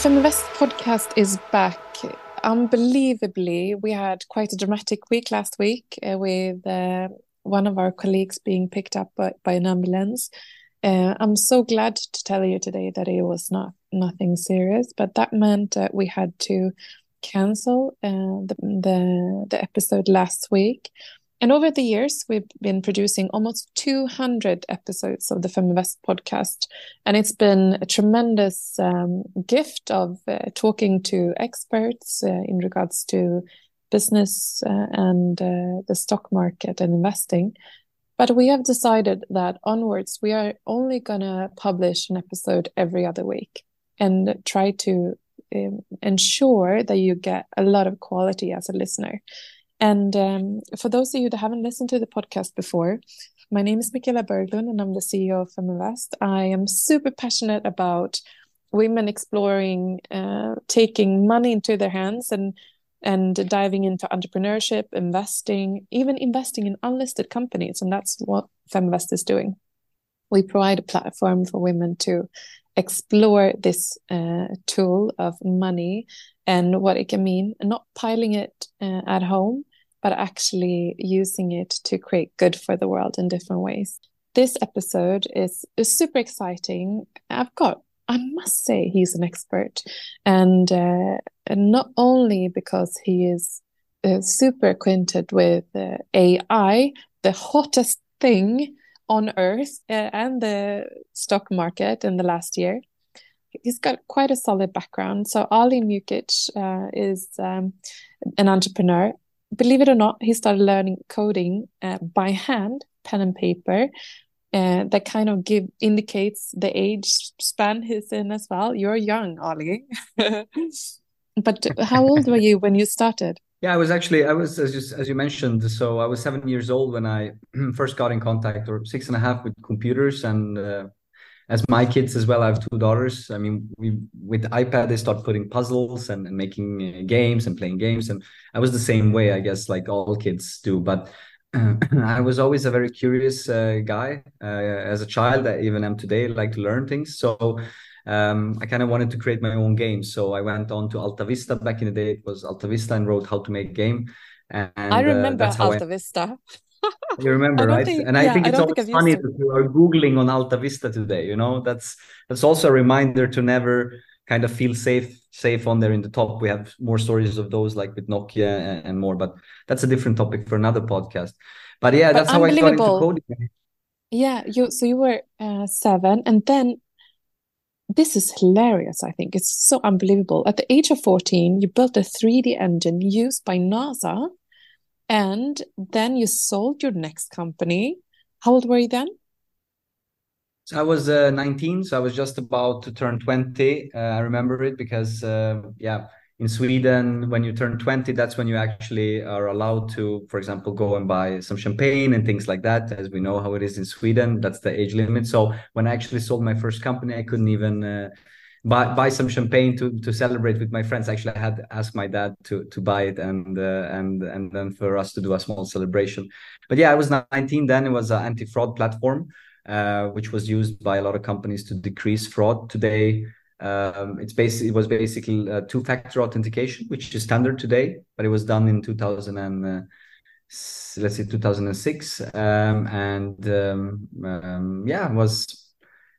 Feminvest podcast is back. Unbelievably, we had quite a dramatic week last week uh, with uh, one of our colleagues being picked up by, by an ambulance. Uh, I'm so glad to tell you today that it was not nothing serious, but that meant that we had to cancel uh, the, the the episode last week. And over the years, we've been producing almost 200 episodes of the Feminvest podcast. And it's been a tremendous um, gift of uh, talking to experts uh, in regards to business uh, and uh, the stock market and investing. But we have decided that onwards, we are only going to publish an episode every other week and try to um, ensure that you get a lot of quality as a listener. And um, for those of you that haven't listened to the podcast before, my name is Michaela Berglund and I'm the CEO of Feminvest. I am super passionate about women exploring, uh, taking money into their hands and and diving into entrepreneurship, investing, even investing in unlisted companies. And that's what Feminvest is doing. We provide a platform for women to explore this uh, tool of money and what it can mean, not piling it uh, at home, but actually using it to create good for the world in different ways. This episode is, is super exciting. I've got, I must say, he's an expert, and, uh, and not only because he is uh, super acquainted with uh, AI, the hottest thing on earth uh, and the stock market in the last year. He's got quite a solid background. So Arli Mujkic uh, is um, an entrepreneur believe it or not, he started learning coding uh, by hand, pen and paper. Uh, that kind of give indicates the age span he's in as well. You're young, Arli. but how old were you when you started? Yeah, I was actually I was as you, as you mentioned. So I was seven years old when I first got in contact, or six and a half, with computers and uh, as my kids as well, I have two daughters. I mean, we with iPad they start putting puzzles and, and making uh, games and playing games, and I was the same way, I guess, like all kids do. But uh, I was always a very curious uh, guy uh, as a child. I even am today. like to learn things, so um, I kind of wanted to create my own games. So I went on to AltaVista back in the day. It was AltaVista and wrote how to make game. And I remember uh, AltaVista. I... You remember, right? Think, and I yeah, think it's I always funny that you are googling on Alta Vista today. You know, that's that's also a reminder to never kind of feel safe safe on there in the top. We have more stories of those like with Nokia and, and more, but that's a different topic for another podcast. But yeah, that's how I got into coding. Yeah, you so you were uh, seven, and then this is hilarious. I think it's so unbelievable. At the age of fourteen, you built a three D engine used by NASA and then you sold your next company. How old were you then? So I was uh, 19, so I was just about to turn 20. Uh, I remember it because, uh, yeah, in Sweden, when you turn 20, that's when you actually are allowed to, for example, go and buy some champagne and things like that. As we know how it is in Sweden, that's the age limit. So when I actually sold my first company, I couldn't even uh, buy buy some champagne to to celebrate with my friends. Actually, I had asked my dad to to buy it and uh, and and then for us to do a small celebration. But yeah, I was 19 then. It was an anti fraud platform, uh, which was used by a lot of companies to decrease fraud. Today. Um, it's basically it was basically uh, two-factor authentication, which is standard today, but it was done in 2000 and uh, let's say 2006, um, and um, um, yeah, was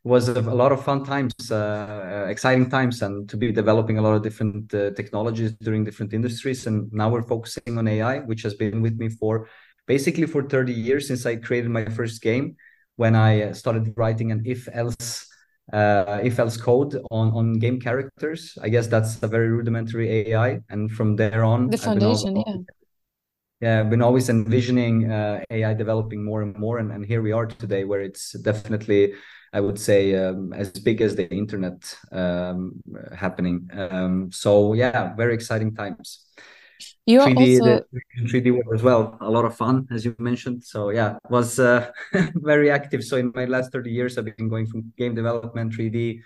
was a, a, lot of fun times, uh, uh, exciting times, and to be developing a lot of different uh, technologies during different industries. And now we're focusing on AI, which has been with me for basically for 30 years since I created my first game when I uh, started writing an if else uh, if else code on on game characters. I guess that's a very rudimentary AI, and from there on, the foundation, yeah. Yeah, I've been always envisioning uh, AI developing more and more, and, and here we are today, where it's definitely I would say um, as big as the internet um, happening. Um, so yeah, very exciting times. You 3D, also the 3D world as well. A lot of fun, as you mentioned. So yeah, was uh, very active. So in my last 30 years, I've been going from game development, 3D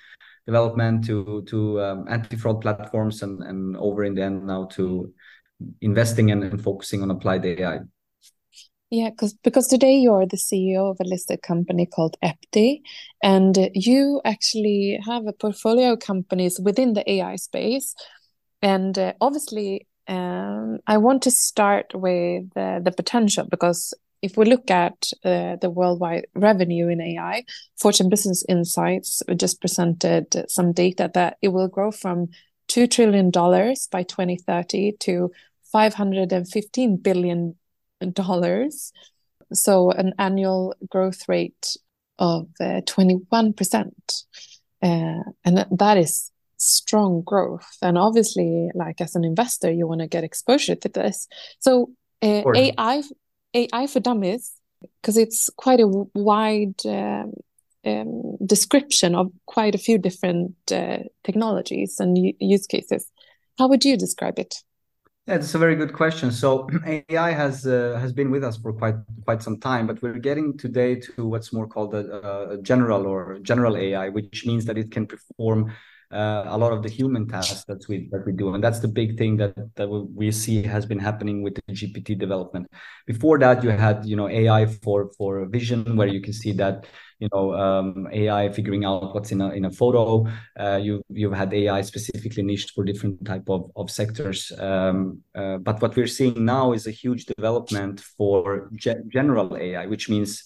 development to to um, anti-fraud platforms, and and over in the end now to investing and, and focusing on applied AI. Yeah, because because today you're the CEO of a listed company called Epti, and you actually have a portfolio companies within the AI space. And uh, obviously, um, I want to start with uh, the potential because if we look at uh, the worldwide revenue in AI, Fortune Business Insights just presented some data that it will grow from $2 trillion by 2030 to $515 billion. So an annual growth rate of uh, 21%. Uh, and that is strong growth. And obviously, like as an investor, you want to get exposure to this. So uh, AI, AI for dummies, because it's quite a wide um, um, description of quite a few different uh, technologies and use cases. How would you describe it? Yeah, that's a very good question. So AI has uh, has been with us for quite quite some time, but we're getting today to what's more called a, a general or general AI, which means that it can perform uh, a lot of the human tasks that we that we do, and that's the big thing that that we see has been happening with the GPT development. Before that, you had you know AI for for vision, where you can see that you know um, AI figuring out what's in a in a photo. Uh, you you've had AI specifically niched for different type of of sectors. Um, uh, but what we're seeing now is a huge development for ge- general AI, which means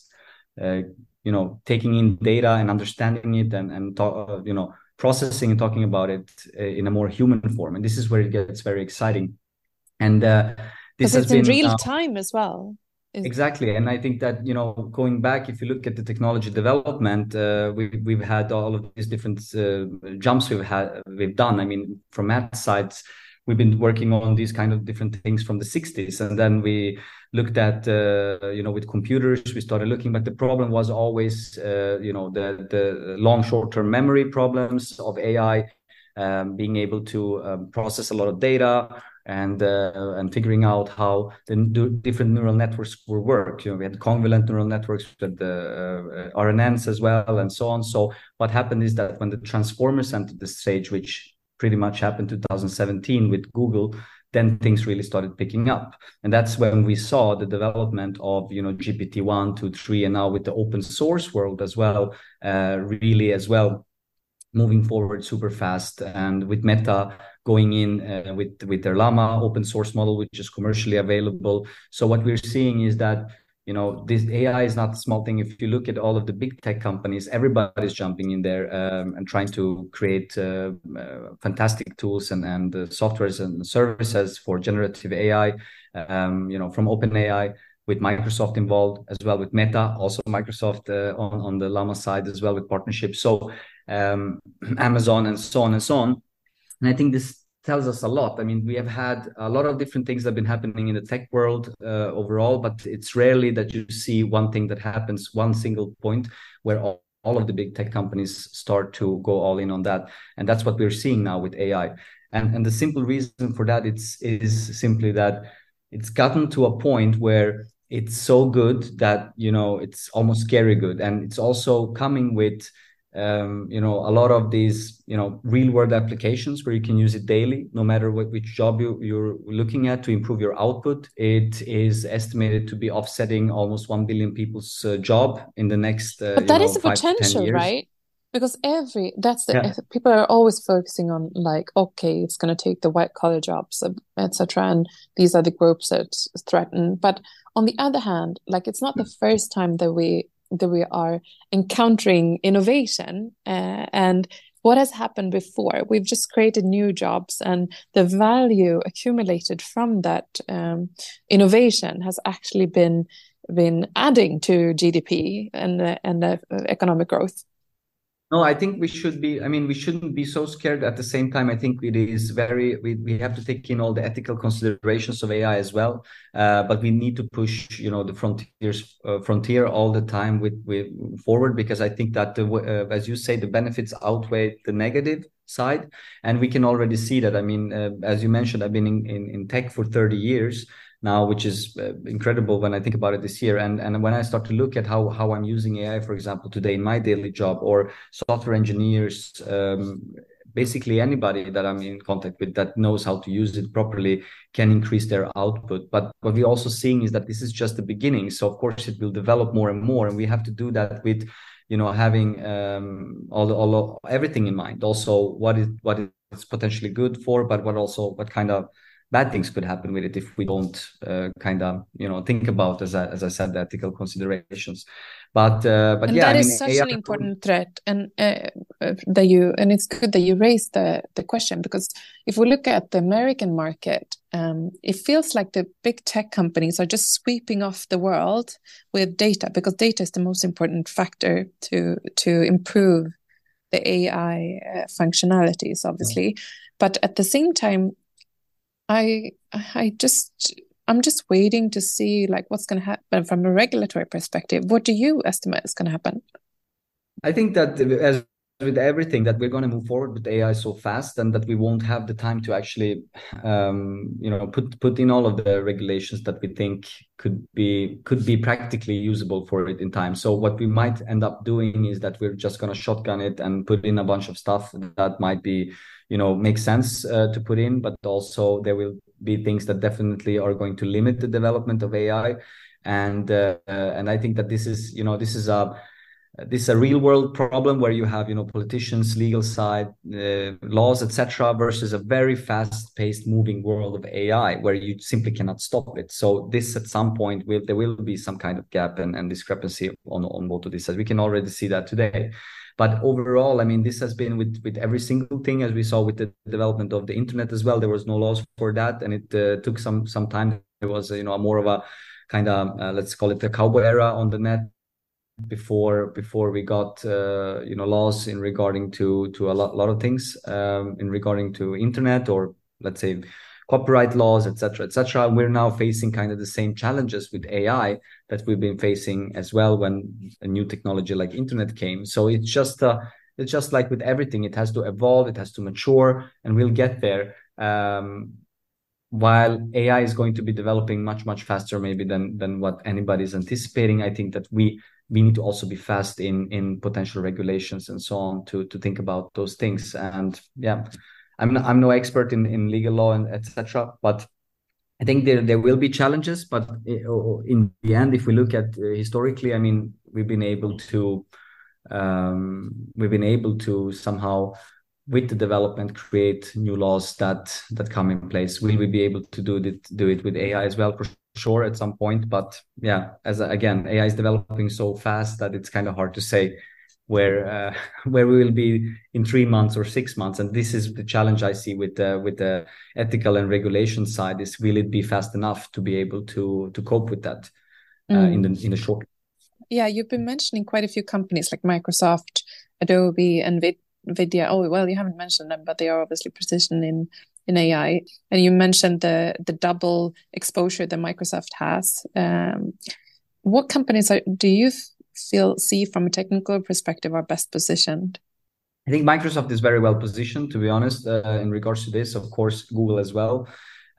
uh, you know taking in data and understanding it and and uh, you know processing and talking about it uh, in a more human form. And this is where it gets very exciting. And uh, this has been in real uh, time as well. Exactly, and I think that you know, going back, if you look at the technology development, uh, we we've had all of these different uh, jumps we've had we've done. I mean, from Matt sides, we've been working on these kind of different things from the 60s, and then we looked at uh, you know with computers we started looking but the problem was always uh, you know the the long short term memory problems of ai um, being able to um, process a lot of data and uh, and figuring out how the different neural networks will work. You know, we had convolutional neural networks with the uh, RNNs as well, and so on. So what happened is that when the transformers entered the stage, which pretty much happened 2017 with Google, then things really started picking up. And that's when we saw the development of you know gpt 1 2 3 and now with the open source world as well uh, really as well moving forward super fast. And with meta going in uh, with with their llama open source model which is commercially available. So what we're seeing is that you know this ai is not a small thing. If you look at all of the big tech companies everybody's jumping in there um, and trying to create uh, uh, fantastic tools and and uh, softwares and services for generative ai um, you know from open ai with microsoft involved as well with meta also microsoft uh, on, on the llama side as well with partnerships. So um, amazon and so on and so on. And i think this tells us a lot. I mean, we have had a lot of different things that have been happening in the tech world uh, overall, but it's rarely that you see one thing that happens, one single point where all, all of the big tech companies start to go all in on that. And that's what we're seeing now with AI. And, and the simple reason for that it's, is simply that it's gotten to a point where it's so good that, you know, it's almost scary good. And it's also coming with um, you know a lot of these you know real world applications where you can use it daily no matter what which job you, you're looking at to improve your output. It is estimated to be offsetting almost 1 billion people's uh, job in the next uh, but that know, is the potential right? Because every that's the yeah. people are always focusing on like okay it's going to take the white collar jobs etc and these are the groups that threaten. But on the other hand like it's not the first time that we that we are encountering innovation uh, and what has happened before. We've just created new jobs and the value accumulated from that um, innovation has actually been been adding to gdp and uh, and uh, economic growth no, I think we should be, I mean, we shouldn't be so scared at the same time. I think it is very, we, we have to take in all the ethical considerations of AI as well. Uh, but we need to push, you know, the frontiers, uh, frontier all the time with, with forward, because I think that, the, uh, as you say, the benefits outweigh the negative side. And we can already see that. I mean, uh, as you mentioned, I've been in, in, in tech for 30 years now, which is uh, incredible when I think about it this year. And and when I start to look at how how I'm using AI, for example, today in my daily job, or software engineers um, basically anybody that I'm in contact with that knows how to use it properly can increase their output. But what we're also seeing is that this is just the beginning. So of course it will develop more and more, and we have to do that with you know having um, all, all everything in mind. Also, what is what is potentially good for, but what also what kind of bad things could happen with it if we don't uh, kind of you know think about as I, as I said the ethical considerations but uh, but and yeah that I is mean, such AI an important threat and uh, uh, that you and it's good that you raised the the question because if we look at the american market um, it feels like the big tech companies are just sweeping off the world with data because data is the most important factor to to improve the ai uh, functionalities obviously yeah. but at the same time I I just I'm just waiting to see like what's going to happen from a regulatory perspective. What do you estimate is going to happen? I think that as with everything that we're going to move forward with AI so fast and that we won't have the time to actually um, you know put put in all of the regulations that we think could be could be practically usable for it in time. So what we might end up doing is that we're just going to shotgun it and put in a bunch of stuff that might be you know make sense uh, to put in, but also there will be things that definitely are going to limit the development of AI. And uh, and I think that this is you know this is a this is a real world problem where you have you know politicians legal side uh, laws etc versus a very fast paced moving world of ai where you simply cannot stop it. So this at some point will there will be some kind of gap and, and discrepancy on, on both of these sides. We can already see that today but overall i mean this has been with with every single thing as we saw with the development of the internet as well. There was no laws for that and it uh, took some some time. It was you know more of a kind of uh, let's call it the cowboy era on the net before before we got uh, you know laws in regarding to to a lot, lot of things um, in regarding to internet or let's say copyright laws etc etc we're now facing kind of the same challenges with ai that we've been facing as well when a new technology like internet came. So it's just uh, it's just like with everything. It has to evolve it has to mature and we'll get there um, while AI is going to be developing much much faster maybe than than what anybody is anticipating, I think that we we need to also be fast in in potential regulations and so on to to think about those things. And yeah, I'm not, I'm no expert in in legal law and etc. But I think there there will be challenges. But in the end, if we look at uh, historically, I mean, we've been able to um, we've been able to somehow with the development create new laws that that come in place will we be able to do it do it with ai as well for sure at some point but yeah as again ai is developing so fast that it's kind of hard to say where uh, where we will be in three months or six months and this is the challenge i see with the with the ethical and regulation side is will it be fast enough to be able to to cope with that uh, mm. in the in the short yeah you've been mentioning quite a few companies like microsoft adobe and Nvidia. Oh well, you haven't mentioned them, but they are obviously precision in in AI. And you mentioned the the double exposure that Microsoft has. Um, what companies are, do you feel see from a technical perspective are best positioned? I think Microsoft is very well positioned, to be honest, uh, in regards to this. Of course, Google as well.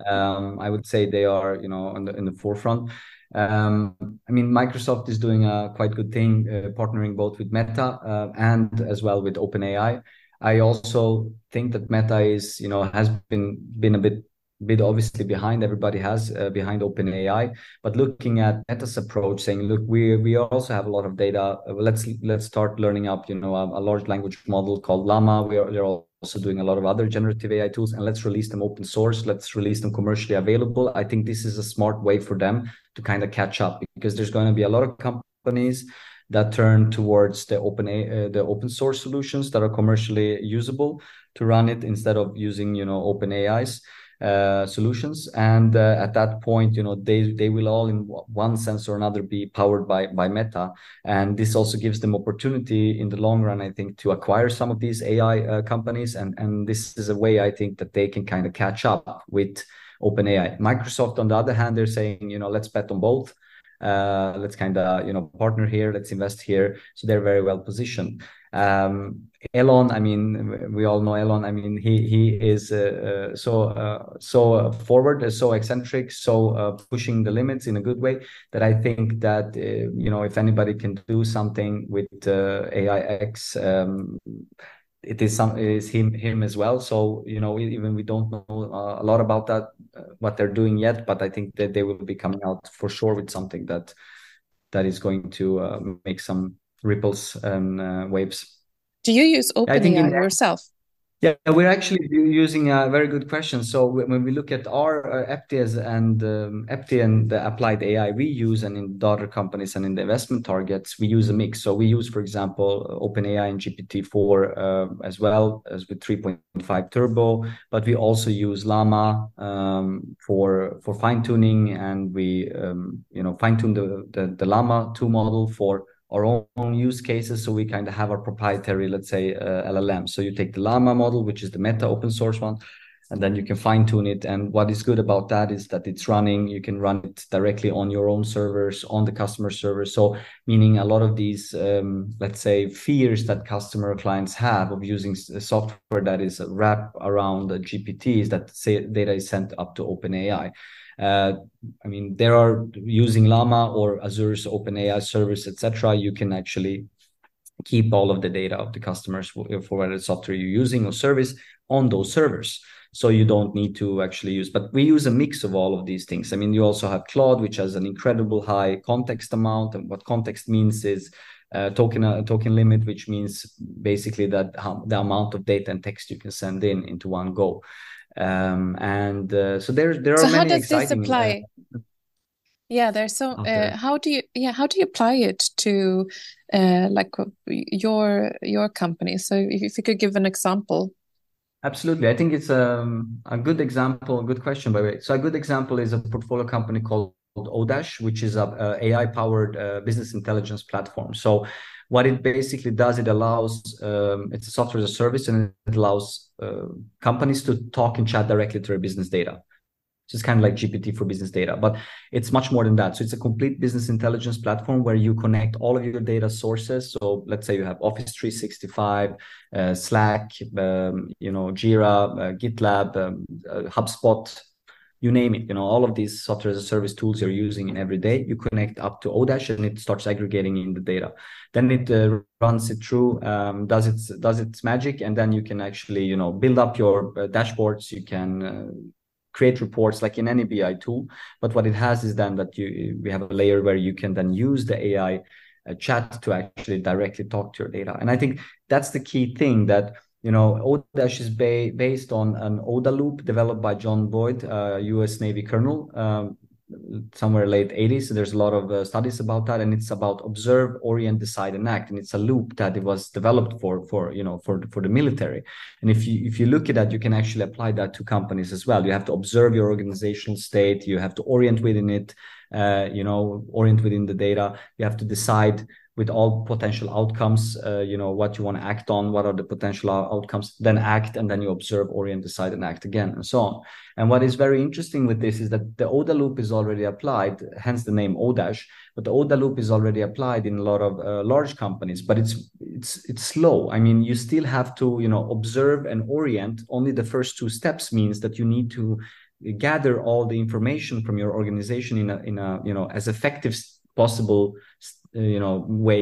Um, I would say they are, you know, in the, in the forefront. Um, I mean, Microsoft is doing a quite good thing, uh, partnering both with Meta uh, and as well with OpenAI. I also think that Meta is, you know, has been been a bit bit obviously behind everybody has uh, behind OpenAI, but looking at Meta's approach, saying, look, we we also have a lot of data. Uh, let's let's start learning up, you know, a, a large language model called Llama. We are, are also doing a lot of other generative AI tools, and let's release them open source. Let's release them commercially available. I think this is a smart way for them to kind of catch up because there's going to be a lot of companies that turn towards the open uh, the open source solutions that are commercially usable to run it instead of using you know open AIs uh, solutions. And uh, at that point you know they they will all in one sense or another be powered by by meta. And this also gives them opportunity in the long run i think to acquire some of these ai uh, companies. And and this is a way i think that they can kind of catch up with openai. Microsoft on the other hand they're saying you know let's bet on both. Uh, let's kind of you know partner here. Let's invest here. So they're very well positioned. Um, Elon, I mean, we all know Elon. I mean, he he is uh, uh, so uh, so forward, so eccentric, so pushing the limits in a good way that I think that you know if anybody can do something with AIX. Um, it is some it is him him as well. So you know, even we don't know uh, a lot about that uh, what they're doing yet, but I think that they will be coming out for sure with something that that is going to uh, make some ripples and uh, waves. Do you use OpenAI yourself? Yeah, we're actually using a very good question. So when we look at our uh, and um, and the applied AI we use, and in daughter companies and in the investment targets, we use a mix. So we use, for example, OpenAI and GPT-4 uh, as well as with 3.5 Turbo, but we also use Llama um, for for fine tuning, and we um, you know fine tune the, the the Llama 2 model for our own use cases. So we kind of have our proprietary, let's say, uh, LLM. So you take the Llama model, which is the Meta open source one, and then you can fine tune it. And what is good about that is that it's running. You can run it directly on your own servers, on the customer server. So meaning a lot of these, um, let's say, fears that customer clients have of using software that is wrapped around the GPTs that say data is sent up to OpenAI. Uh, I mean, there are using Llama or Azure's OpenAI service, etc. You can actually keep all of the data of the customers for whatever software you're using or service on those servers. So you don't need to actually use, but we use a mix of all of these things. I mean, you also have Claude, which has an incredible high context amount, and what context means is uh, token uh, token limit, which means basically that how, the amount of data and text you can send in into one go. Um, and uh, so there there are so many how does. This apply? Uh, yeah, there's so. Uh, how do you yeah how do you apply it to uh, like your your company? So if, you could give an example. Absolutely. I think it's um, a good example, good question, by the way. So a good example is a portfolio company called Odash, which is a, a AI-powered uh, business intelligence platform. So what it basically does, it allows, um, it's a software as a service and it allows uh, companies to talk and chat directly to their business data. So it's kind of like GPT for business data, but it's much more than that. So it's a complete business intelligence platform where you connect all of your data sources. So let's say you have Office 365, uh, Slack, um, you know, Jira, uh, GitLab, um, uh, HubSpot, you name it, you know, all of these software as a service tools you're using in every day, you connect up to Odash and it starts aggregating in the data. Then it uh, runs it through, um, does its does its magic, and then you can actually, you know, build up your uh, dashboards. You can uh, create reports like in any BI tool. But what it has is then that you we have a layer where you can then use the AI uh, chat to actually directly talk to your data. And I think that's the key thing that you know, ODASH is ba- based on an OODA loop developed by John Boyd, uh, U.S. Navy colonel, um, somewhere late 80s. So there's a lot of uh, studies about that, and it's about observe, orient, decide, and act. And it's a loop that it was developed for, for you know, for for the military. And if you if you look at that, you can actually apply that to companies as well. You have to observe your organizational state. You have to orient within it. Uh, you know, orient within the data. You have to decide with all potential outcomes uh, you know what you want to act on what are the potential outcomes then act and then you observe orient decide and act again and so on. And what is very interesting with this is that the OODA loop is already applied hence the name odash but the OODA loop is already applied in a lot of uh, large companies but it's it's it's slow. I mean you still have to you know observe and orient. Only the first two steps means that you need to gather all the information from your organization in a in a you know as effective possible you know way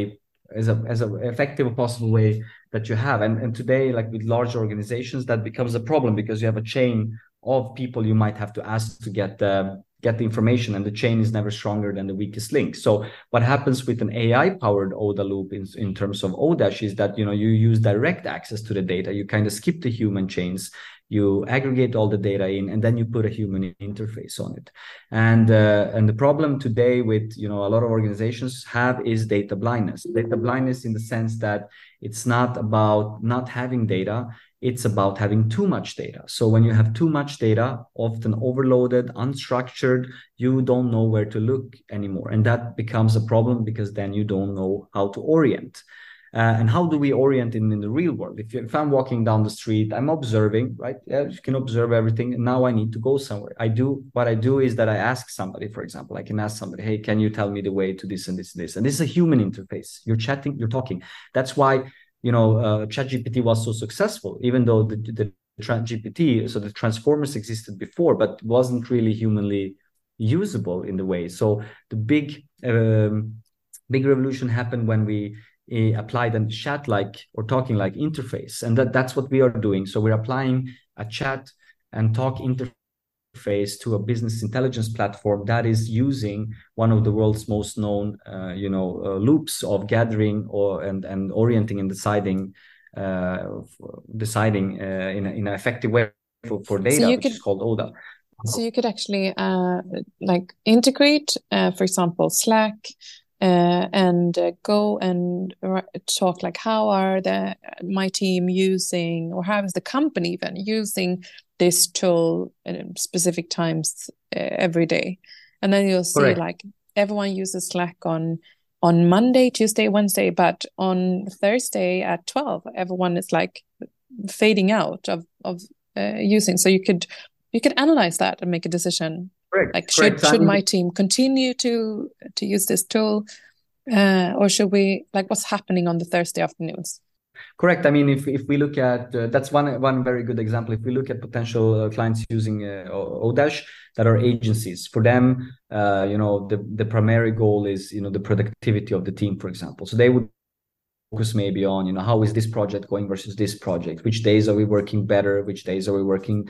as a as a effective possible way that you have. And and today like with large organizations that becomes a problem because you have a chain of people you might have to ask to get the get the information and the chain is never stronger than the weakest link. So what happens with an ai powered OODA loop in, in terms of odash is that you know you use direct access to the data. You kind of skip the human chains. You aggregate all the data in and then you put a human interface on it. And uh, and the problem today with you know a lot of organizations have is data blindness. Data blindness in the sense that it's not about not having data it's about having too much data so when you have too much data often overloaded unstructured you don't know where to look anymore and that becomes a problem because then you don't know how to orient uh, and how do we orient in, in the real world? If, you, if I'm walking down the street, I'm observing, right? Yeah, you can observe everything. And now I need to go somewhere. I do what I do is that I ask somebody, for example, I can ask somebody, hey, can you tell me the way to this and this and this? And this is a human interface. You're chatting, you're talking. That's why you know uh, ChatGPT was so successful, even though the, the GPT, so the transformers existed before, but wasn't really humanly usable in the way. So the big um, big revolution happened when we uh, applied a chat like or talking like interface and that that's what we are doing so we're applying a chat and talk interface to a business intelligence platform that is using one of the world's most known uh, you know uh, loops of gathering or and and orienting and deciding uh, deciding uh, in, a, in an effective way for, for data so which could, is called OODA. So you could actually uh, like integrate for example slack uh, and uh, go and talk like how are the my team using or how is the company even using this tool at specific times uh, every day? And then you'll see Correct. like everyone uses slack on on monday tuesday wednesday but on thursday at 12 everyone is like fading out of of uh, using. So you could you could analyze that and make a decision Correct. Like should should my team continue to to use this tool, uh, or should we like what's happening on the Thursday afternoons? Correct. I mean, if, if we look at uh, that's one one very good example. If we look at potential uh, clients using uh, Odash that are agencies, for them, uh, you know, the the primary goal is you know the productivity of the team, for example. So they would focus maybe on you know how is this project going versus this project which days are we working better which days are we working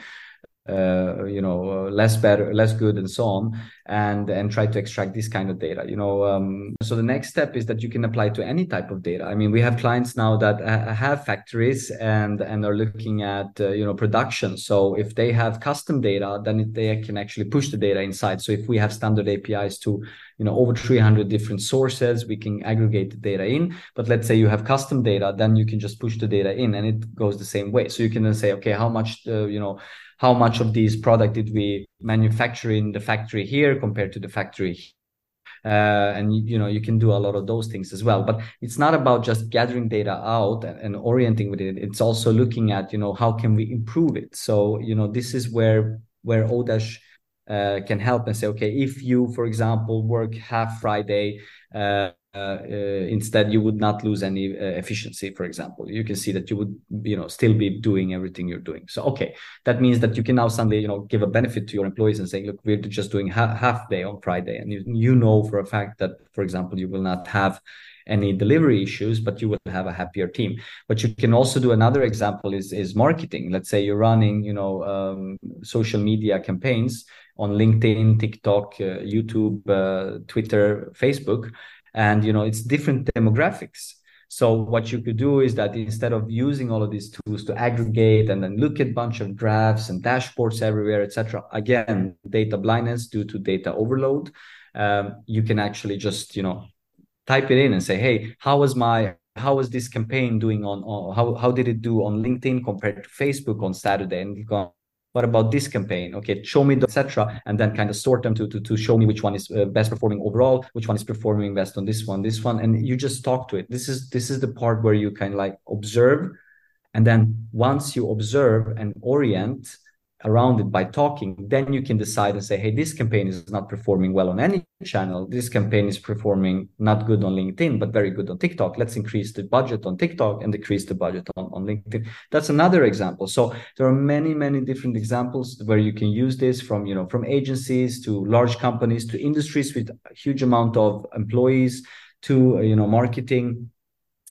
uh, you know uh, less better less good and so on and and try to extract this kind of data you know um, so the next step is that you can apply to any type of data. I mean we have clients now that have factories and and are looking at uh, you know production. So if they have custom data then they can actually push the data inside. So if we have standard apis to you know over 300 different sources we can aggregate the data in. But let's say you have custom data then you can just push the data in and it goes the same way. So you can then say okay how much uh, you know how much of these product did we manufacture in the factory here compared to the factory uh, and you know you can do a lot of those things as well. But it's not about just gathering data out and, and, orienting with it. It's also looking at you know how can we improve it? So you know this is where where odash uh, can help and say okay if you for example work half friday uh, instead you would not lose any uh, efficiency for example. You can see that you would you know still be doing everything you're doing. So okay that means that you can now suddenly you know give a benefit to your employees and say look we're just doing ha- half day on friday. And you, you know for a fact that for example you will not have any delivery issues but you will have a happier team. But you can also do another example is is marketing. Let's say you're running you know um, social media campaigns on linkedin tiktok uh, youtube uh, twitter facebook and you know it's different demographics. So what you could do is that instead of using all of these tools to aggregate and then look at bunch of graphs and dashboards everywhere etc again data blindness due to data overload um, you can actually just you know type it in and say hey how was my how was this campaign doing on, on how, how did it do on linkedin compared to facebook on saturday? And what about this campaign? Okay show me the etc and then kind of sort them to, to, to show me which one is uh, best performing overall which one is performing best on this one this one and you just talk to it. This is this is the part where you kind of like observe and then once you observe and orient around it by talking, then you can decide and say, hey, this campaign is not performing well on any channel. This campaign is performing not good on LinkedIn, but very good on TikTok. Let's increase the budget on TikTok and decrease the budget on, on LinkedIn. That's another example. So there are many, many different examples where you can use this from, you know, from agencies to large companies to industries with a huge amount of employees to, you know, marketing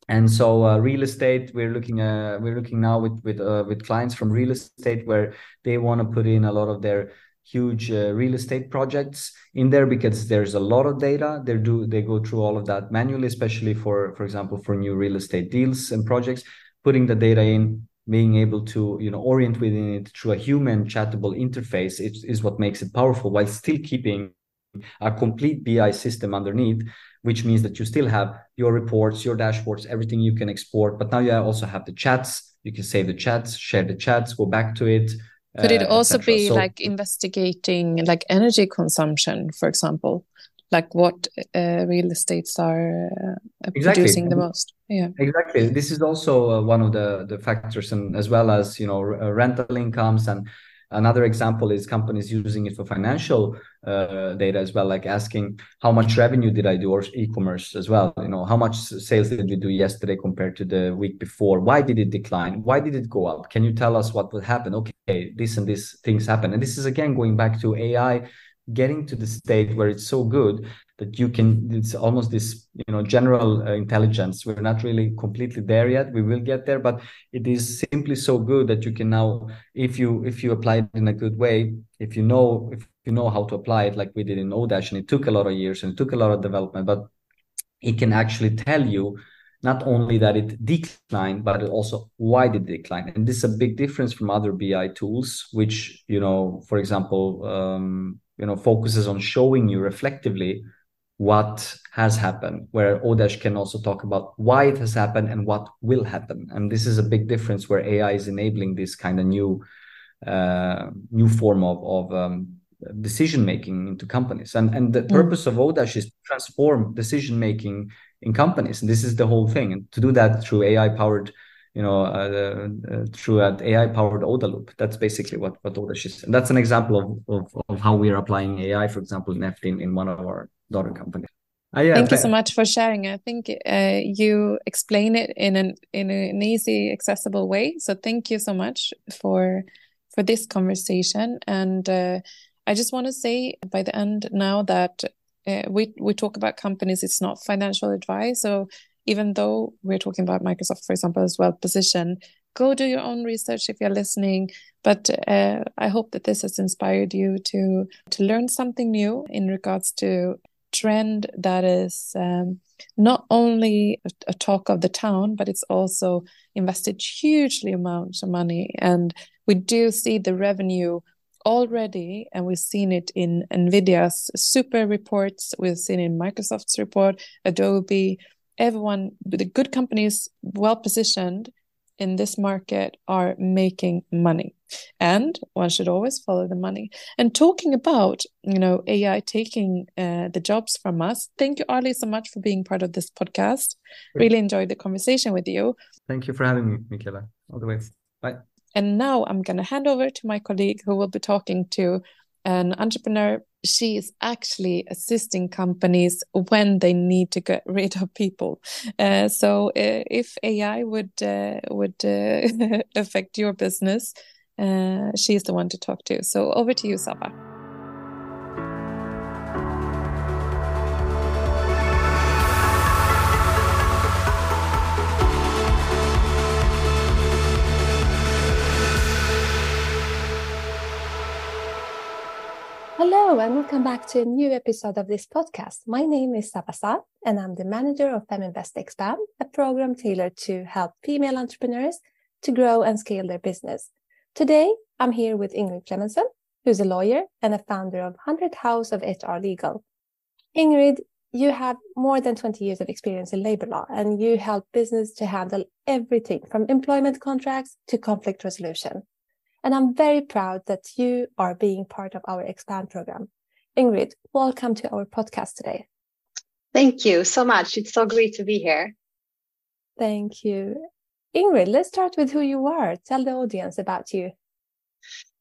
and so uh, real estate we're looking uh, we're looking now with with uh, with clients from real estate where they want to put in a lot of their huge uh, real estate projects in there because there's a lot of data. They do they go through all of that manually especially for for example for new real estate deals and projects putting the data in being able to you know orient within it through a human chattable interface is, is what makes it powerful while still keeping a complete bi system underneath which means that you still have your reports, your dashboards, everything you can export. But now you also have the chats. You can save the chats, share the chats, go back to it. Could it uh, also be so, like investigating like energy consumption, for example? Like what uh, real estates are uh, exactly. producing the most? Yeah, exactly. This is also uh, one of the the factors, and as well as you know rental incomes and Another example is companies using it for financial uh, data as well, like asking how much revenue did I do or e-commerce as well. You know, how much sales did we do yesterday compared to the week before? Why did it decline? Why did it go up? Can you tell us what would happen? Okay, this and this things happen. And this is again going back to AI getting to the state where it's so good that you can it's almost this you know general uh, intelligence. We're not really completely there yet. We will get there but it is simply so good that you can now if you if you apply it in a good way if you know if you know how to apply it like we did in odash and it took a lot of years and it took a lot of development but it can actually tell you not only that it declined but also why did it decline and this is a big difference from other bi tools which you know for example um, you know focuses on showing you reflectively what has happened where odash can also talk about why it has happened and what will happen. And this is a big difference where ai is enabling this kind of new uh, new form of, of um, decision making into companies. And and the mm. purpose of odash is to transform decision making in companies. And this is the whole thing. And to do that through ai powered you know uh, uh, through an ai powered OODA loop that's basically what what odash is. And that's an example of, of, of how we are applying ai for example in in, in one of our daughter companies uh, yeah, Thank you so much for sharing. I think uh, you explain it in an in an easy, accessible way. So thank you so much for for this conversation. And uh, I just want to say by the end now that uh, we we talk about companies, it's not financial advice. So even though we're talking about Microsoft, for example, as well positioned, go do your own research if you're listening. But uh, I hope that this has inspired you to to learn something new in regards to trend that is um, not only a, a, talk of the town, but it's also invested hugely amounts of money, and we do see the revenue already, and we've seen it in NVIDIA's super reports, we've seen in Microsoft's report, Adobe, everyone, the good companies well positioned in this market are making money. And one should always follow the money. And talking about you know ai taking uh, the jobs from us thank you Arli so much for being part of this podcast. Really enjoyed the conversation with you. Thank you for having me michaela. All the way. Bye. And now I'm going to hand over to my colleague who will be talking to an entrepreneur. She is actually assisting companies when they need to get rid of people. Uh, so uh, if AI would uh, would uh, affect your business, uh, she is the one to talk to. So over to you, Saba. Hello, and welcome back to a new episode of this podcast. My name is Saba Saad, and I'm the manager of Feminvest Expand, a program tailored to help female entrepreneurs to grow and scale their business. Today, I'm here with Ingrid Clementson, who's a lawyer and a founder of 100 House of HR Legal. Ingrid, you have more than 20 years of experience in labor law, and you help business to handle everything from employment contracts to conflict resolution and I'm very proud that you are being part of our Expand program. Ingrid, welcome to our podcast today. Thank you so much. It's so great to be here. Thank you. Ingrid, let's start with who you are. Tell the audience about you.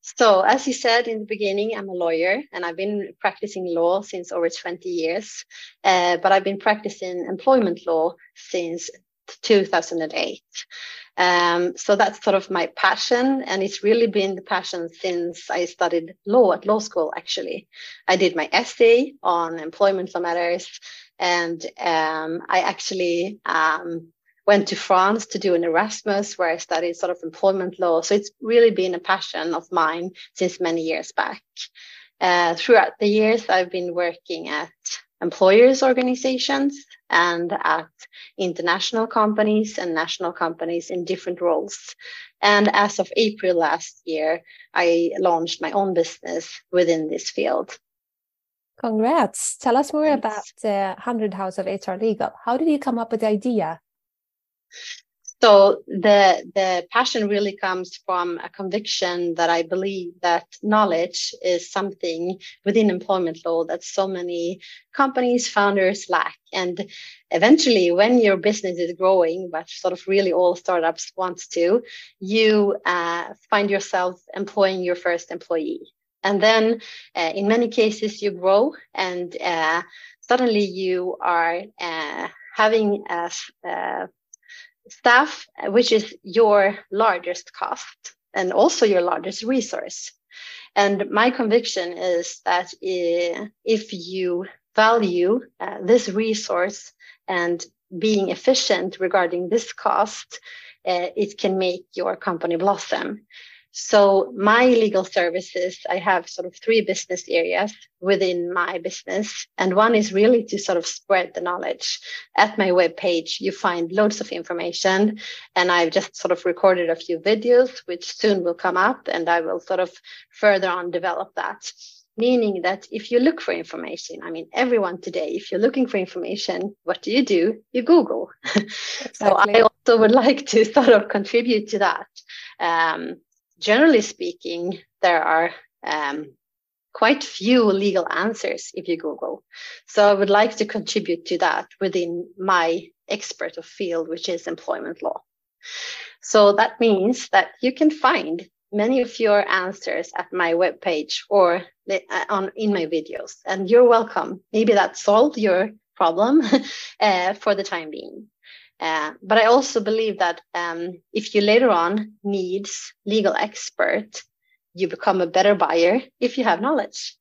So, as you said in the beginning, I'm a lawyer and I've been practicing law since over 20 years. Uh, but I've been practicing employment law since 2008. Um, so that's sort of my passion, and it's really been the passion since I studied law at law school. Actually, I did my essay on employment law matters, and um, I actually um, went to France to do an Erasmus where I studied sort of employment law. So it's really been a passion of mine since many years back. Uh, throughout the years, I've been working at employers organizations and at international companies and national companies in different roles. And as of April last year, I launched my own business within this field. Congrats. Tell us more Thanks. about uh, the 100 House of HR Legal. How did you come up with the idea? So the the passion really comes from a conviction that i believe that knowledge is something within employment law that so many companies founders lack. And eventually when your business is growing but sort of really all startups wants to you uh, find yourself employing your first employee. And then uh, in many cases you grow and uh, suddenly you are uh, having a, a staff, which is your largest cost and also your largest resource. And my conviction is that if you value uh, this resource and being efficient regarding this cost, uh, it can make your company blossom. So my legal services, I have sort of three business areas within my business. And one is really to sort of spread the knowledge. At my webpage, you find loads of information. And I've just sort of recorded a few videos, which soon will come up and I will sort of further on develop that meaning that if you look for information i mean everyone today if you're looking for information what do you do you google exactly. so i also would like to sort of contribute to that um, generally speaking there are um, quite few legal answers if you google. So i would like to contribute to that within my expert of field which is employment law. So that means that you can find many of your answers at my webpage or uh, on in my videos. And you're welcome. Maybe that solved your problem uh, for the time being uh, but i also believe that um, if you later on needs legal expert you become a better buyer if you have knowledge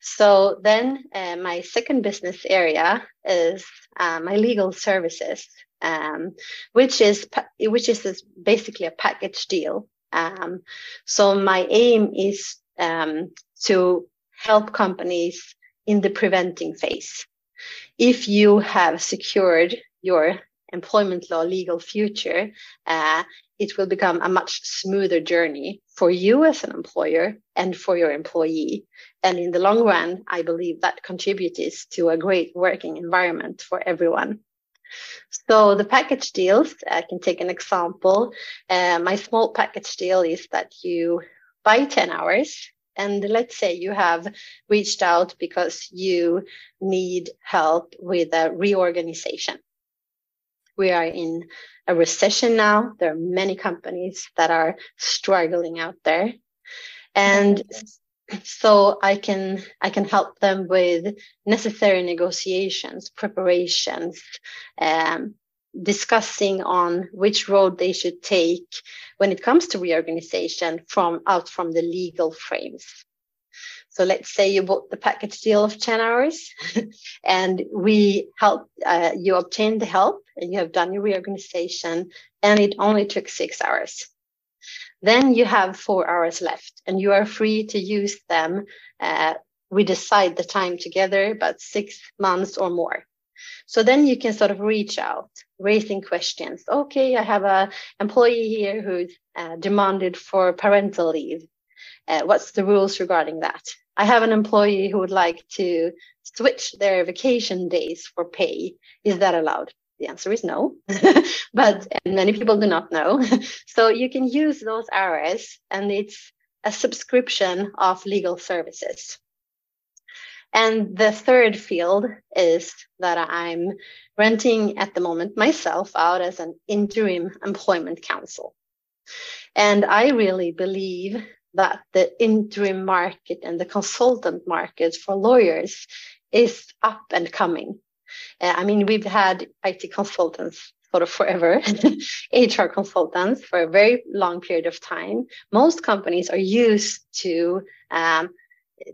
so then uh, my second business area is uh, my legal services um, which is which is basically a package deal um, so my aim is um, to help companies in the preventing phase. If you have secured your employment law legal future, uh, it will become a much smoother journey for you as an employer and for your employee. And in the long run, I believe that contributes to a great working environment for everyone. So the package deals, I can take an example. Uh, my small package deal is that you buy 10 hours and let's say you have reached out because you need help with a reorganization. We are in a recession now. There are many companies that are struggling out there. And so I can I can help them with necessary negotiations, preparations, um, discussing on which road they should take when it comes to reorganization from out from the legal frames. So let's say you bought the package deal of 10 hours and we help uh, you obtain the help and you have done your reorganization and it only took six hours. Then you have four hours left and you are free to use them. Uh, we decide the time together, but six months or more. So then you can sort of reach out, raising questions. Okay, I have a employee here who's uh, demanded for parental leave. Uh, what's the rules regarding that? I have an employee who would like to switch their vacation days for pay. Is that allowed? The answer is no, but many people do not know. so you can use those hours and it's a subscription of legal services. And the third field is that I'm renting at the moment myself out as an interim employment counsel. And I really believe that the interim market and the consultant market for lawyers is up and coming. Uh, I mean, we've had IT consultants sort of forever, HR consultants for a very long period of time. Most companies are used to um,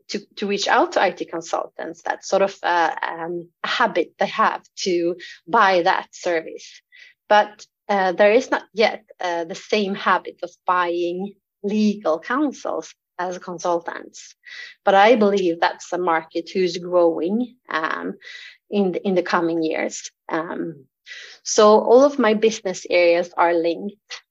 to, to reach out to IT consultants. That's sort of a, um, a habit they have to buy that service. But uh, there is not yet uh, the same habit of buying legal counsels as consultants. But I believe that's a market who's growing um, in the, in the coming years. Um, so all of my business areas are linked.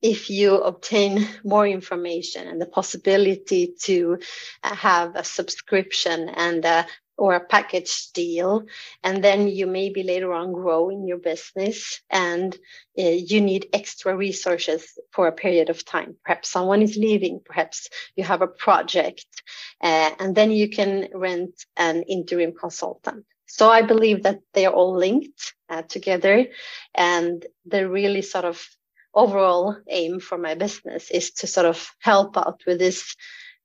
If you obtain more information and the possibility to uh, have a subscription and a or a package deal and then you maybe later on grow in your business and uh, you need extra resources for a period of time. Perhaps someone is leaving perhaps you have a project uh, and then you can rent an interim consultant. So i believe that they are all linked uh, together and the really sort of overall aim for my business is to sort of help out with this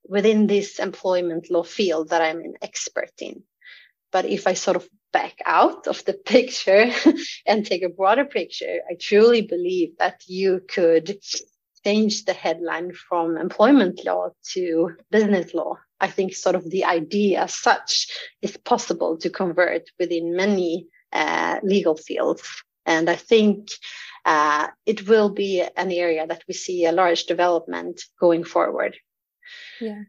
within this employment law field that I'm an expert in. But if I sort of back out of the picture and take a broader picture, I truly believe that you could change the headline from employment law to business law. I think sort of the idea as such is possible to convert within many uh, legal fields. And I think uh, it will be an area that we see a large development going forward. Yeah.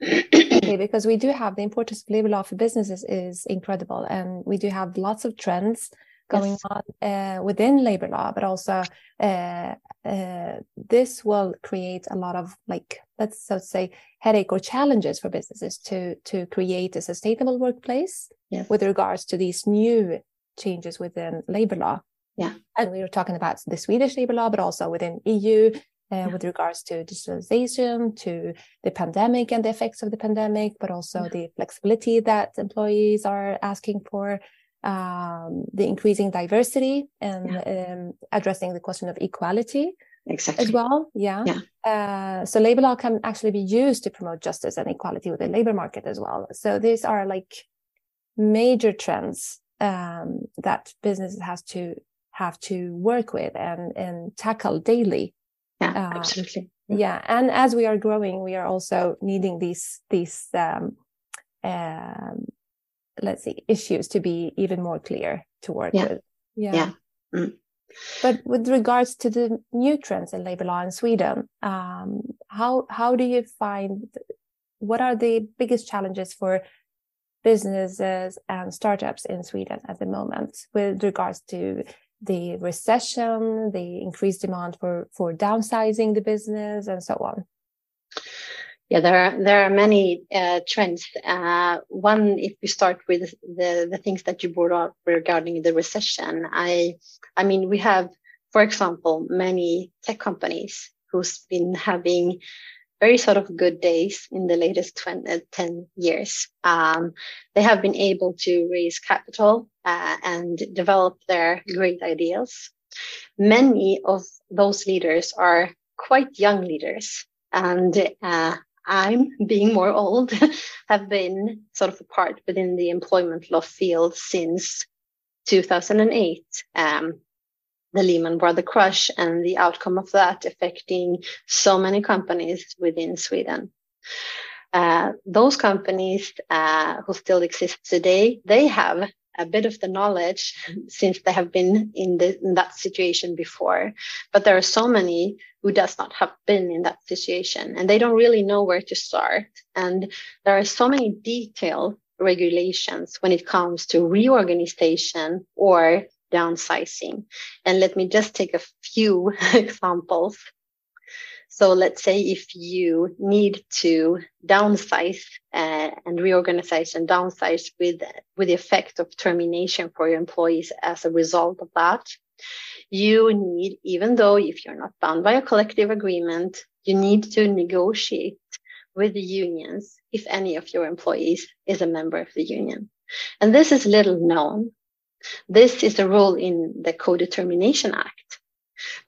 okay, because we do have the importance of labor law for businesses is incredible, and we do have lots of trends going yes. on uh, within labor law, but also uh, uh, this will create a lot of like let's so say headache or challenges for businesses to to create a sustainable workplace yes. with regards to these new changes within labor law. Yeah, and we were talking about the Swedish labor law, but also within EU uh, yeah. with regards to digitalization, to the pandemic and the effects of the pandemic, but also yeah. the flexibility that employees are asking for, um, the increasing diversity and yeah. um, addressing the question of equality exactly. as well. Yeah. yeah. Uh, so labor law can actually be used to promote justice and equality within labor market as well. So these are like major trends um, that businesses has to have to work with and and tackle daily yeah uh, absolutely yeah and as we are growing we are also needing these these um, um, let's see issues to be even more clear to work yeah. with yeah, yeah. Mm. but with regards to the new trends in labor law in sweden um, how how do you find what are the biggest challenges for businesses and startups in sweden at the moment with regards to the recession, the increased demand for for downsizing the business, and so on? Yeah, there are there are many uh, trends. Uh, one, if we start with the the things that you brought up regarding the recession, I I mean we have, for example, many tech companies who's been having very sort of good days in the latest 20, uh, 10 years. Um, they have been able to raise capital uh, and develop their great ideas. Many of those leaders are quite young leaders. And uh, I'm being more old, have been sort of a part within the employment law field since 2008. Um, the Lehman Brothers crash and the outcome of that affecting so many companies within Sweden. Uh, those companies uh, who still exist today, they have a bit of the knowledge since they have been in, the, in that situation before. But there are so many who does not have been in that situation and they don't really know where to start. And there are so many detailed regulations when it comes to reorganization or downsizing. And let me just take a few examples. So let's say if you need to downsize uh, and reorganize and downsize with, with the effect of termination for your employees as a result of that, you need, even though if you're not bound by a collective agreement, you need to negotiate with the unions if any of your employees is a member of the union. And this is little known this is a rule in the Co-Determination Act,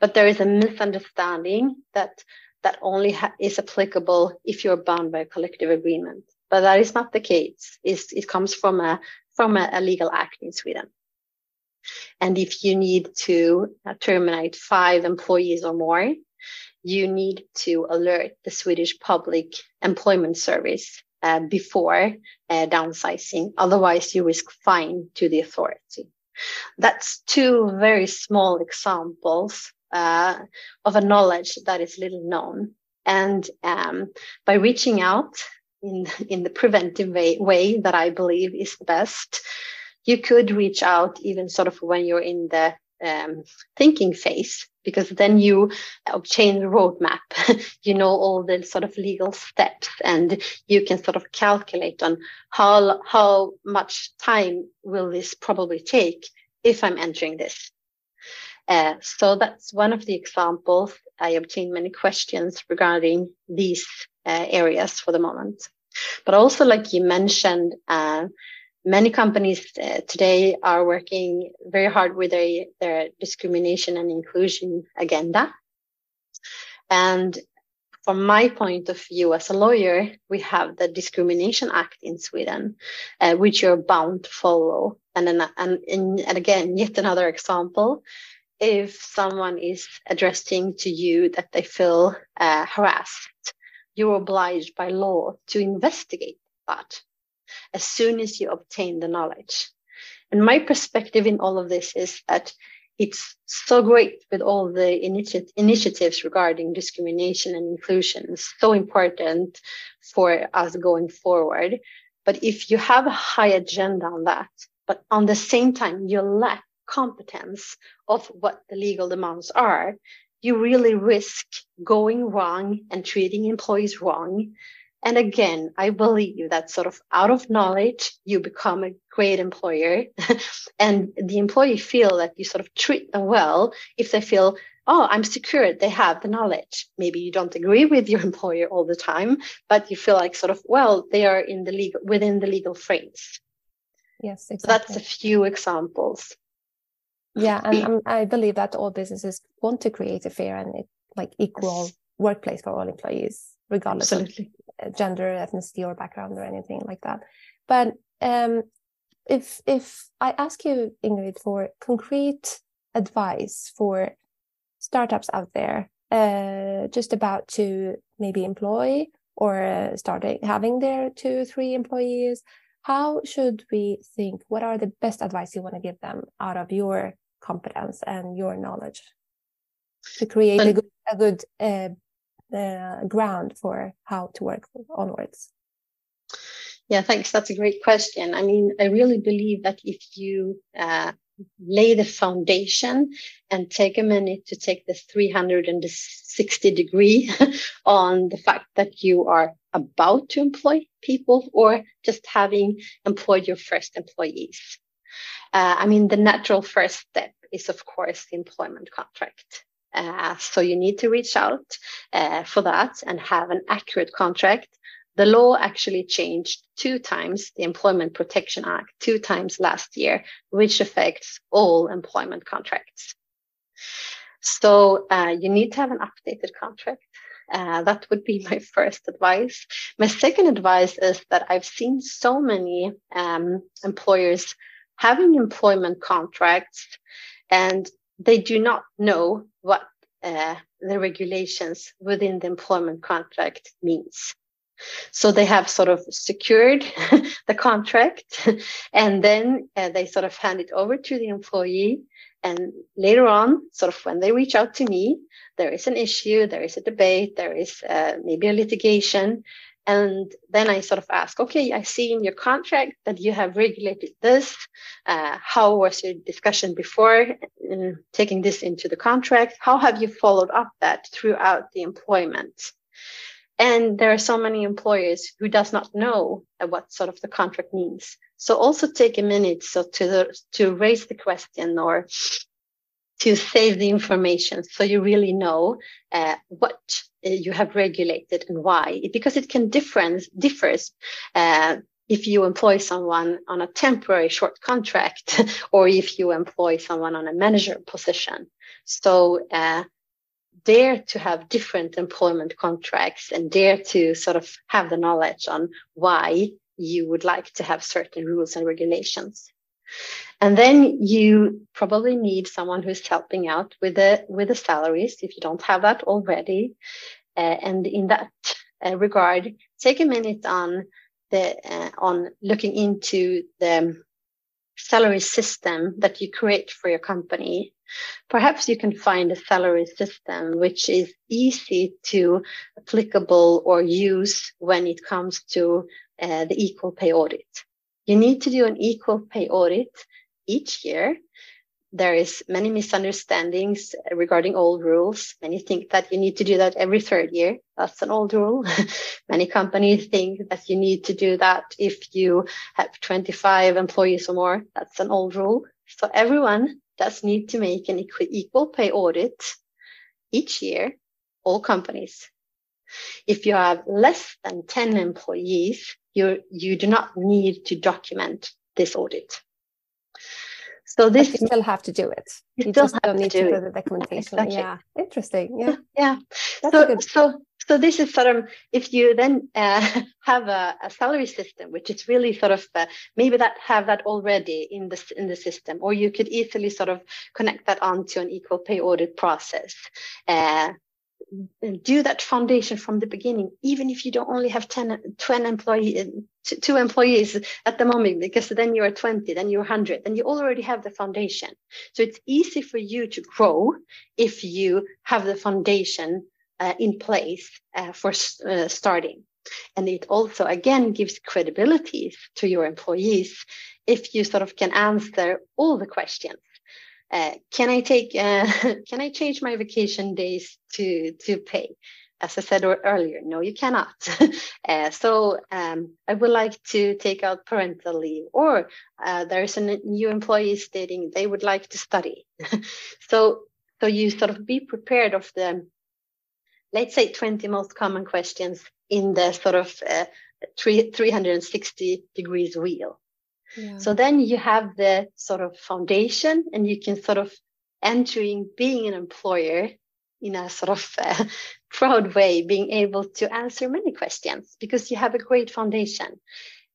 but there is a misunderstanding that that only is applicable if you're bound by a collective agreement. But that is not the case. It's, it comes from a from a, a, legal act in Sweden. And if you need to uh, terminate five employees or more, you need to alert the Swedish Public Employment Service uh, before uh, downsizing. Otherwise, you risk fine to the authority. That's two very small examples uh, of a knowledge that is little known. And um, by reaching out in, in the preventive way, way that I believe is best, you could reach out even sort of when you're in the um, thinking phase because then you obtain the roadmap you know all the sort of legal steps and you can sort of calculate on how how much time will this probably take if i'm entering this. Uh, so that's one of the examples. I obtained many questions regarding these uh, areas for the moment. But also like you mentioned uh, many companies uh, today are working very hard with their, their discrimination and inclusion agenda. And from my point of view as a lawyer, we have the Discrimination Act in Sweden, uh, which you're bound to follow. And, then, and, and again, yet another example. if someone is addressing to you that they feel uh, harassed, you're obliged by law to investigate that as soon as you obtain the knowledge. And my perspective in all of this is that it's so great with all the initi- initiatives regarding discrimination and inclusion. So important for us going forward. But if you have a high agenda on that, but on the same time you lack competence of what the legal demands are, you really risk going wrong and treating employees wrong. And again, I believe that sort of out of knowledge, you become a great employer and the employee feel that you sort of treat them well if they feel, oh, I'm secure. They have the knowledge. Maybe you don't agree with your employer all the time, but you feel like sort of, well, they are in the legal, within the legal frames. Yes, exactly. So that's a few examples. Yeah, and um, I believe that all businesses want to create a fair and like equal workplace for all employees, regardless Absolutely. of gender, ethnicity, or background, or anything like that. But um, if if I ask you, Ingrid, for concrete advice for startups out there, uh, just about to maybe employ or uh, starting having their two three employees how should we think what are the best advice you want to give them out of your competence and your knowledge to create a good, a good uh, uh, ground for how to work onwards yeah thanks that's a great question i mean i really believe that if you uh, lay the foundation and take a minute to take the 360 degree on the fact that you are about to employ people or just having employed your first employees. Uh, I mean, the natural first step is, of course, the employment contract. Uh, so you need to reach out uh, for that and have an accurate contract. The law actually changed two times, the Employment Protection Act, two times last year, which affects all employment contracts. So uh, you need to have an updated contract. Uh, that would be my first advice. My second advice is that I've seen so many um, employers having employment contracts and they do not know what uh, the regulations within the employment contract means. So they have sort of secured the contract and then uh, they sort of hand it over to the employee and later on, sort of when they reach out to me, there is an issue, there is a debate, there is uh, maybe a litigation. And then I sort of ask, okay, I see in your contract that you have regulated this. Uh, how was your discussion before uh, taking this into the contract? How have you followed up that throughout the employment? And there are so many employers who does not know what sort of the contract means. So also take a minute so to to raise the question or to save the information so you really know uh, what uh, you have regulated and why because it can difference differs uh, if you employ someone on a temporary short contract or if you employ someone on a manager position so uh, dare to have different employment contracts and dare to sort of have the knowledge on why you would like to have certain rules and regulations. And then you probably need someone who's helping out with the with the salaries if you don't have that already. Uh, and in that uh, regard, take a minute on the uh, on looking into the salary system that you create for your company. Perhaps you can find a salary system which is easy to applicable or use when it comes to uh, the equal pay audit. You need to do an equal pay audit each year. There is many misunderstandings regarding old rules. Many think that you need to do that every third year. That's an old rule. many companies think that you need to do that if you have 25 employees or more. That's an old rule. So everyone does need to make an equal pay audit each year, all companies. If you have less than 10 employees, you, you do not need to document this audit. So this but you still have to do it. You, you just don't need to, do, the documentation. Exactly. Yeah, interesting. Yeah, yeah. so so so this is sort of if you then uh, have a, a, salary system which is really sort of uh, maybe that have that already in the in the system or you could easily sort of connect that onto an equal pay audit process uh, do that foundation from the beginning even if you don't only have 10 20 employees two employees at the moment because then you're 20 then you're 100 then you already have the foundation so it's easy for you to grow if you have the foundation uh, in place uh, for uh, starting. And it also, again, gives credibility to your employees if you sort of can answer all the questions. Uh, can I take, uh, can I change my vacation days to, to pay? As I said earlier, no, you cannot. uh, so um, I would like to take out parental leave, or uh, there's a new employee stating they would like to study. so, so you sort of be prepared of the let's say 20 most common questions in the sort of uh, three, 360 degrees wheel. Yeah. So then you have the sort of foundation and you can sort of entering being an employer in a sort of uh, proud way, being able to answer many questions because you have a great foundation.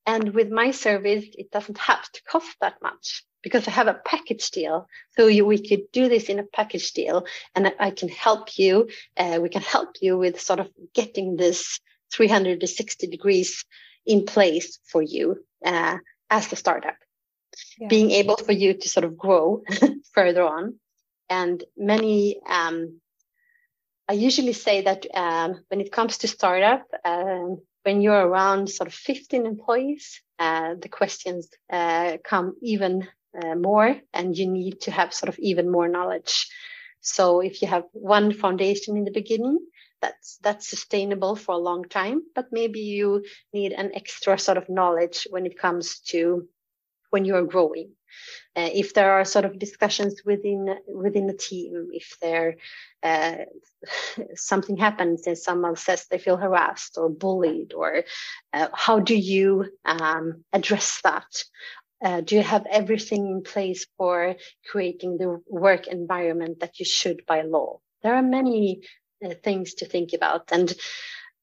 And with my service, it doesn't have to cost that much because I have a package deal. So you, we could do this in a package deal and I can help you. Uh, we can help you with sort of getting this 360 degrees in place for you uh, as the startup. Yeah. Being able for you to sort of grow further on. And many, um, I usually say that um, when it comes to startup, um, when you're around sort of 15 employees, uh, the questions uh, come even uh, more and you need to have sort of even more knowledge so if you have one foundation in the beginning that's that's sustainable for a long time but maybe you need an extra sort of knowledge when it comes to when you are growing uh, if there are sort of discussions within within the team if there uh, something happens and someone says they feel harassed or bullied or uh, how do you um, address that uh, do you have everything in place for creating the work environment that you should by law? There are many things to think about. And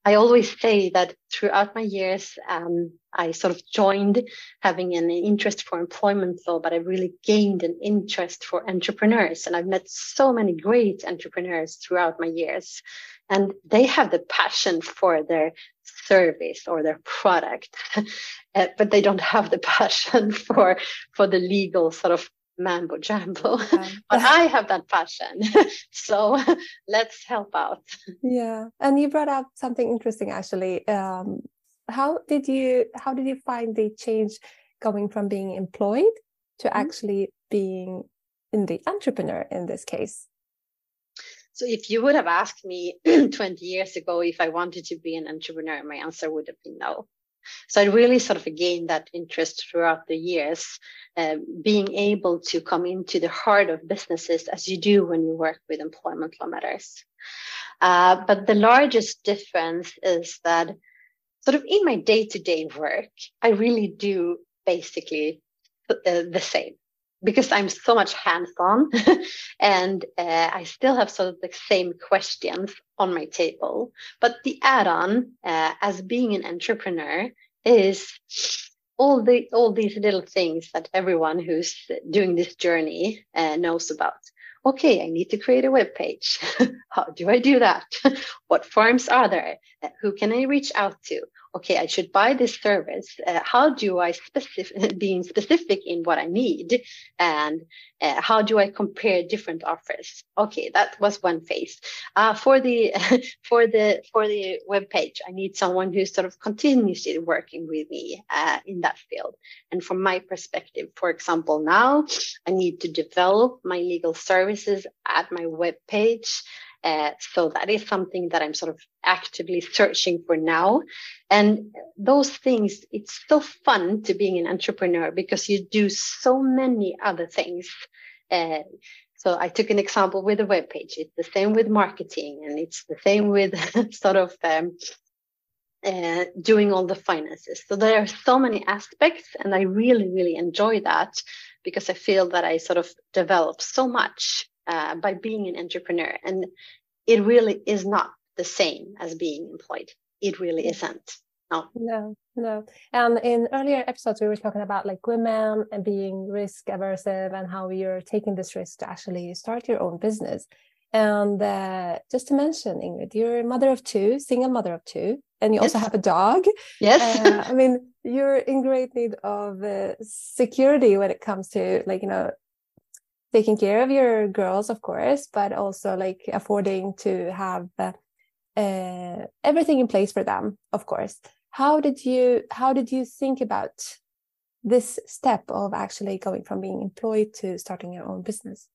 I always say that throughout my years, um, I sort of joined having an interest for employment law, but I really gained an interest for entrepreneurs. And I've met so many great entrepreneurs throughout my years. And they have the passion for their service or their product, uh, but they don't have the passion for for the legal sort of mambo jumbo. Yeah. but I have that passion, so let's help out. Yeah, and you brought up something interesting actually. Um, how did you how did you find the change going from being employed to mm-hmm. actually being in the entrepreneur in this case? So if you would have asked me 20 years ago if I wanted to be an entrepreneur, my answer would have been no. So I really sort of gained that interest throughout the years, uh, being able to come into the heart of businesses as you do when you work with employment law matters. Uh, but the largest difference is that sort of in my day to day work, I really do basically the, the same because I'm so much hands on and uh, I still have sort of the same questions on my table. But the add on uh, as being an entrepreneur is all the all these little things that everyone who's doing this journey uh, knows about okay, I need to create a web page. How do I do that? what forms are there? Uh, who can I reach out to? Okay, I should buy this service. Uh, how do I specific, being specific in what I need? And uh, how do I compare different offers? Okay, that was one phase. Uh, for the for the for the web page, I need someone who's sort of continuously working with me uh, in that field. And from my perspective, for example, now I need to develop my legal services at my web page. Uh, so that is something that I'm sort of actively searching for now. And those things, it's so fun to being an entrepreneur because you do so many other things. Uh, so I took an example with a web page. It's the same with marketing and it's the same with sort of um, uh, doing all the finances. So there are so many aspects, and I really, really enjoy that because I feel that I sort of develop so much uh, by being an entrepreneur. And it really is not the same as being employed. It really isn't. No. No, no. And in earlier episodes, we were talking about like women and being risk aversive and how you're taking this risk to actually start your own business. And uh, just to mention, Ingrid, you're a mother of two, single mother of two, and you yes. also have a dog. Yes. Uh, I mean, you're in great need of uh, security when it comes to like, you know, taking care of your girls, of course, but also like affording to have uh, uh everything in place for them, of course. How did you how did you think about this step of actually going from being employed to starting your own business?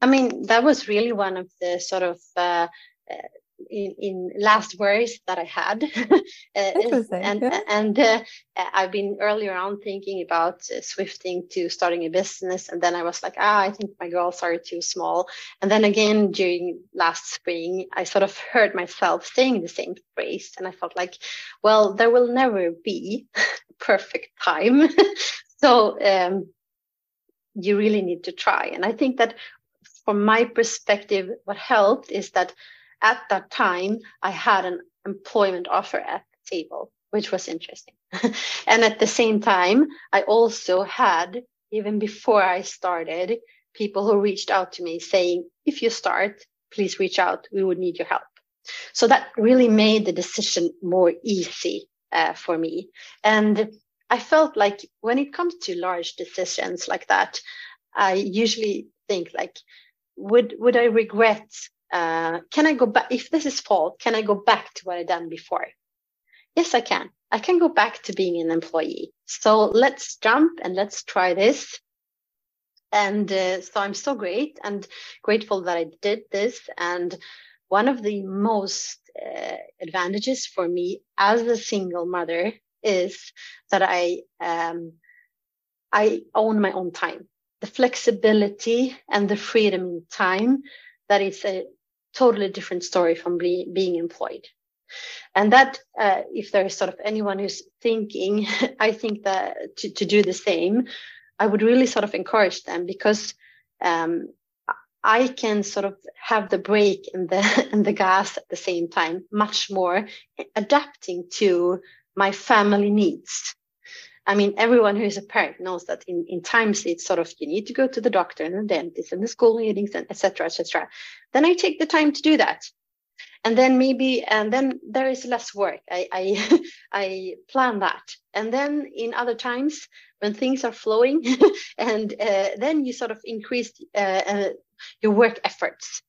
I mean, that was really one of the sort of uh, in, in, last words that I had. Uh, Interesting. and yeah. and uh, I've been earlier on thinking about uh, swifting to starting a business, and then I was like, ah, I think my girls are too small. And then again during last spring, I sort of heard myself saying the same phrase, and I felt like, well, there will never be perfect time. so um, you really need to try. And I think that from my perspective, what helped is that at that time I had an employment offer at the table, which was interesting. and at the same time, I also had, even before I started, people who reached out to me saying, if you start, please reach out. We would need your help. So that really made the decision more easy uh, for me. And I felt like when it comes to large decisions like that, I usually think like would would I regret? Uh, can I go back if this is fault? Can I go back to what I done before? Yes, I can. I can go back to being an employee. So let's jump and let's try this. And uh, so I'm so great and grateful that I did this. And one of the most uh, advantages for me as a single mother is that I um, I own my own time the flexibility and the freedom in time that is a totally different story from be, being employed. And that uh, if there is sort of anyone who's thinking i think that to, to do the same i would really sort of encourage them because um, i can sort of have the brake and the and the gas at the same time much more adapting to my family needs I mean, everyone who is a parent knows that in, in times it's sort of you need to go to the doctor and the dentist and the school meetings and etc. etc. Then I take the time to do that, and then maybe and then there is less work. I I, I plan that, and then in other times when things are flowing, and uh, then you sort of increase uh, uh, your work efforts.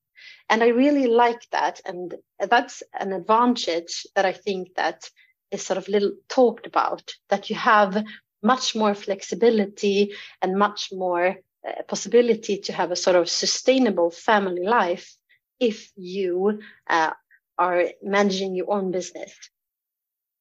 And I really like that, and that's an advantage that I think that is sort of little talked about that you have much more flexibility and much more uh, possibility to have a sort of sustainable family life if you uh, are managing your own business.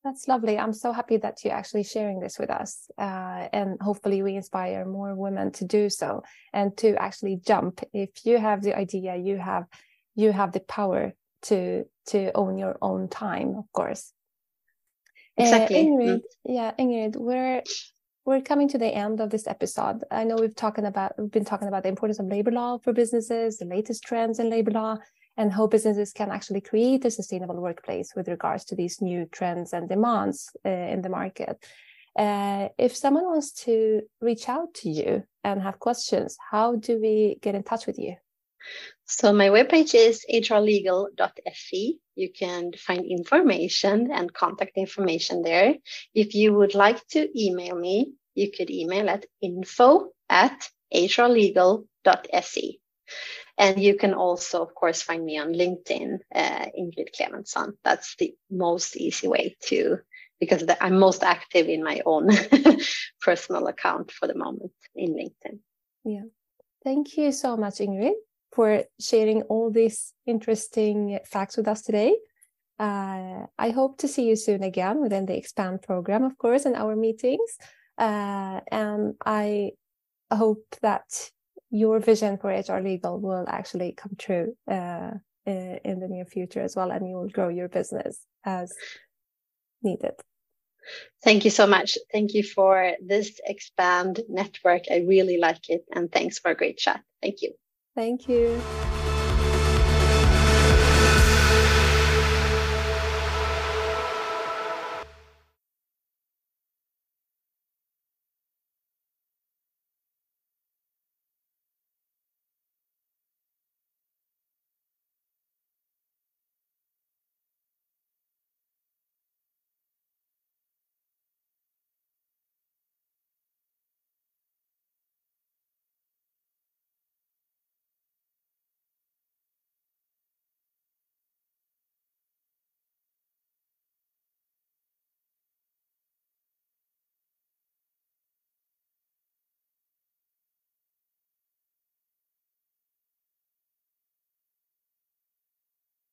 That's lovely. I'm so happy that you're actually sharing this with us uh, and hopefully we inspire more women to do so and to actually jump. If you have the idea you have you have the power to to own your own time of course Exactly. Uh, Ingrid, mm. yeah, Ingrid, we're we're coming to the end of this episode. I know we've talking about we've been talking about the importance of labor law for businesses, the latest trends in labor law, and how businesses can actually create a sustainable workplace with regards to these new trends and demands uh, in the market. Uh, if someone wants to reach out to you and have questions, how do we get in touch with you? So my webpage is hrlegal.se. You can find information and contact information there. If you would like to email me, you could email at info at hrlegal.se. And you can also, of course, find me on LinkedIn, uh, Ingrid Clementson. That's the most easy way to, because I'm most active in my own personal account for the moment in LinkedIn. Yeah. Thank you so much, Ingrid for sharing all these interesting facts with us today. Uh, I hope to see you soon again within the Expand program, of course, and our meetings. Uh, and I hope that your vision for HR Legal will actually come true uh, in the near future as well, and you will grow your business as needed. Thank you so much. Thank you for this Expand network. I really like it. And thanks for a great chat. Thank you. Thank you.